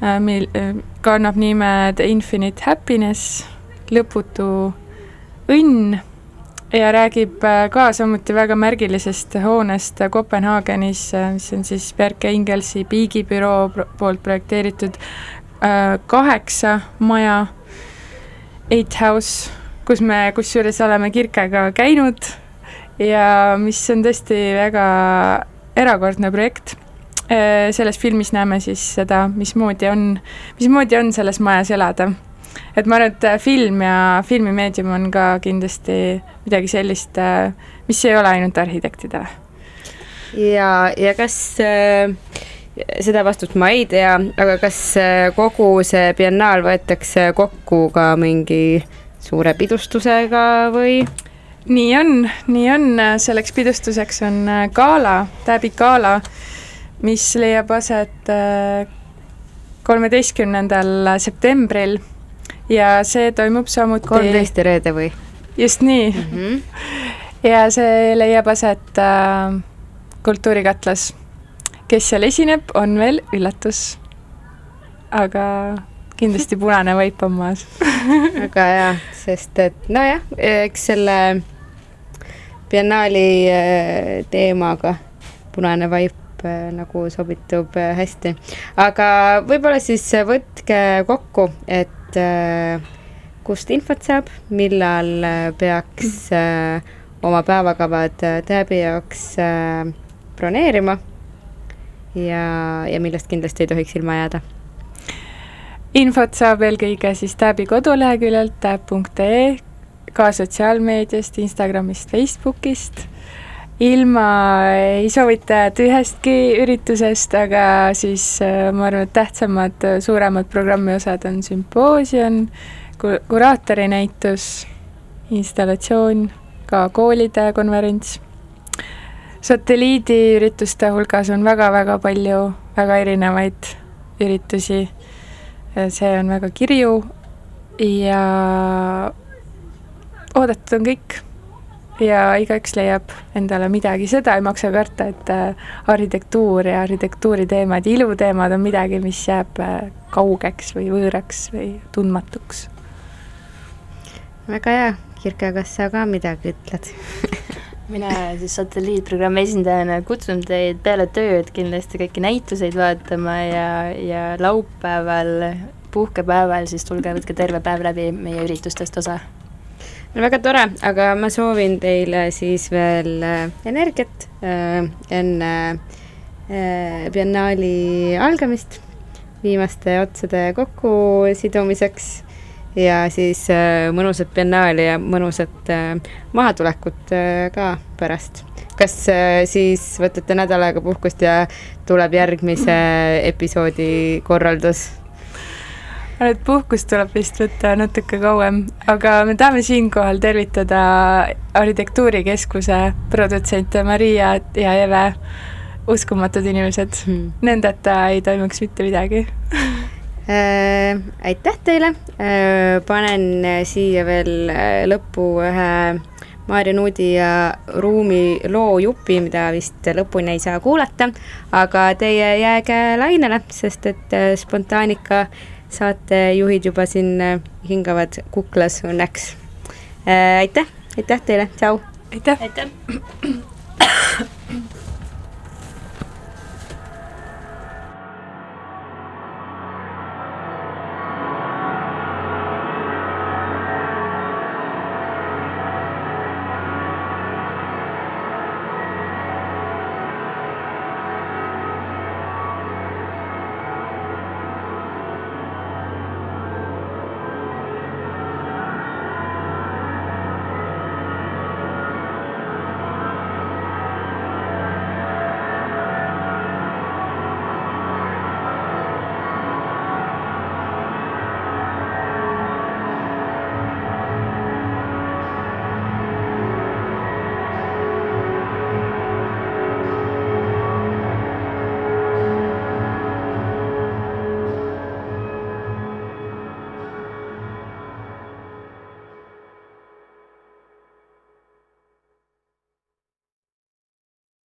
äh, mil- äh,, kannab nime The Infinite Happiness, lõputu õnn ja räägib ka samuti väga märgilisest hoonest Kopenhaagenis, mis on siis Bjerke Ingelsi Bigi büroo poolt projekteeritud kaheksa maja, Eight House, kus me kusjuures oleme Kirkega käinud ja mis on tõesti väga erakordne projekt. selles filmis näeme siis seda, mismoodi on, mismoodi on selles majas elada et ma arvan, et film ja filmimeedium on ka kindlasti midagi sellist, mis ei ole ainult arhitektidele. ja, ja kas äh, seda vastust ma ei tea, aga kas kogu see biennaal võetakse kokku ka mingi suure pidustusega või? Nii on, nii on, selleks pidustuseks on gala, Täbi gala, mis leiab aset kolmeteistkümnendal septembril ja see toimub samuti kolmteist ja reede või? just nii mm. -hmm. ja see leiab aset äh, Kultuurikatlas. kes seal esineb, on veel üllatus. aga kindlasti punane vaip on maas väga hea, sest et nojah, eks selle biennaali äh, teemaga punane vaip äh, nagu sobitub äh, hästi. aga võib-olla siis võtke kokku, et kust infot saab, millal peaks oma päevakavad Täbi jaoks broneerima ja, ja millest kindlasti ei tohiks ilma jääda. infot saab eelkõige siis Täbi koduleheküljelt täb.ee, ka sotsiaalmeediast, Instagramist, Facebookist ilma ei soovita jääda ühestki üritusest, aga siis äh, ma arvan, et tähtsamad, äh, suuremad programmi osad on sümpoosium, kuraatori-näitus, installatsioon, ka koolide konverents. satelliidiürituste hulgas on väga-väga palju väga erinevaid üritusi. see on väga kirju ja oodatud on kõik. Ja igaüks leiab endale midagi, seda ei maksa karta, et äh, arhitektuur ja arhitektuuriteemad ja iluteemad on midagi, mis jääb äh, kaugeks või võõraks või tundmatuks. väga hea, Kirke, kas sa ka midagi ütled? Mina siis satelliitprogrammi esindajana kutsun teid peale tööd kindlasti kõiki näituseid vaatama ja, ja laupäeval, puhkepäeval siis tulge, võtke terve päev läbi meie üritustest osa väga tore, aga ma soovin teile siis veel äh, energiat äh, enne äh, biennaali algamist, viimaste otsade kokkusidumiseks ja siis mõnusat biennaali ja mõnusat mahatulekut ka pärast. kas siis võtate nädal aega puhkust ja tuleb järgmise episoodi korraldus? Arvan, et puhkust tuleb vist võtta natuke kauem, aga me tahame siinkohal tervitada Arhitektuurikeskuse produtsente Maria ja Eve, uskumatud inimesed hmm., nendeta ei toimuks mitte midagi äh,. aitäh teile äh,, panen siia veel äh, lõppu ühe Maarja Nuudi ja Ruumi loo jupi, mida vist lõpuni ei saa kuulata, aga teie jääge lainele, sest et äh, Spontaanika äh, saatejuhid juba siin äh, hingavad kuklas õnneks äh,. aitäh, aitäh teile, tšau! aitäh! aitäh!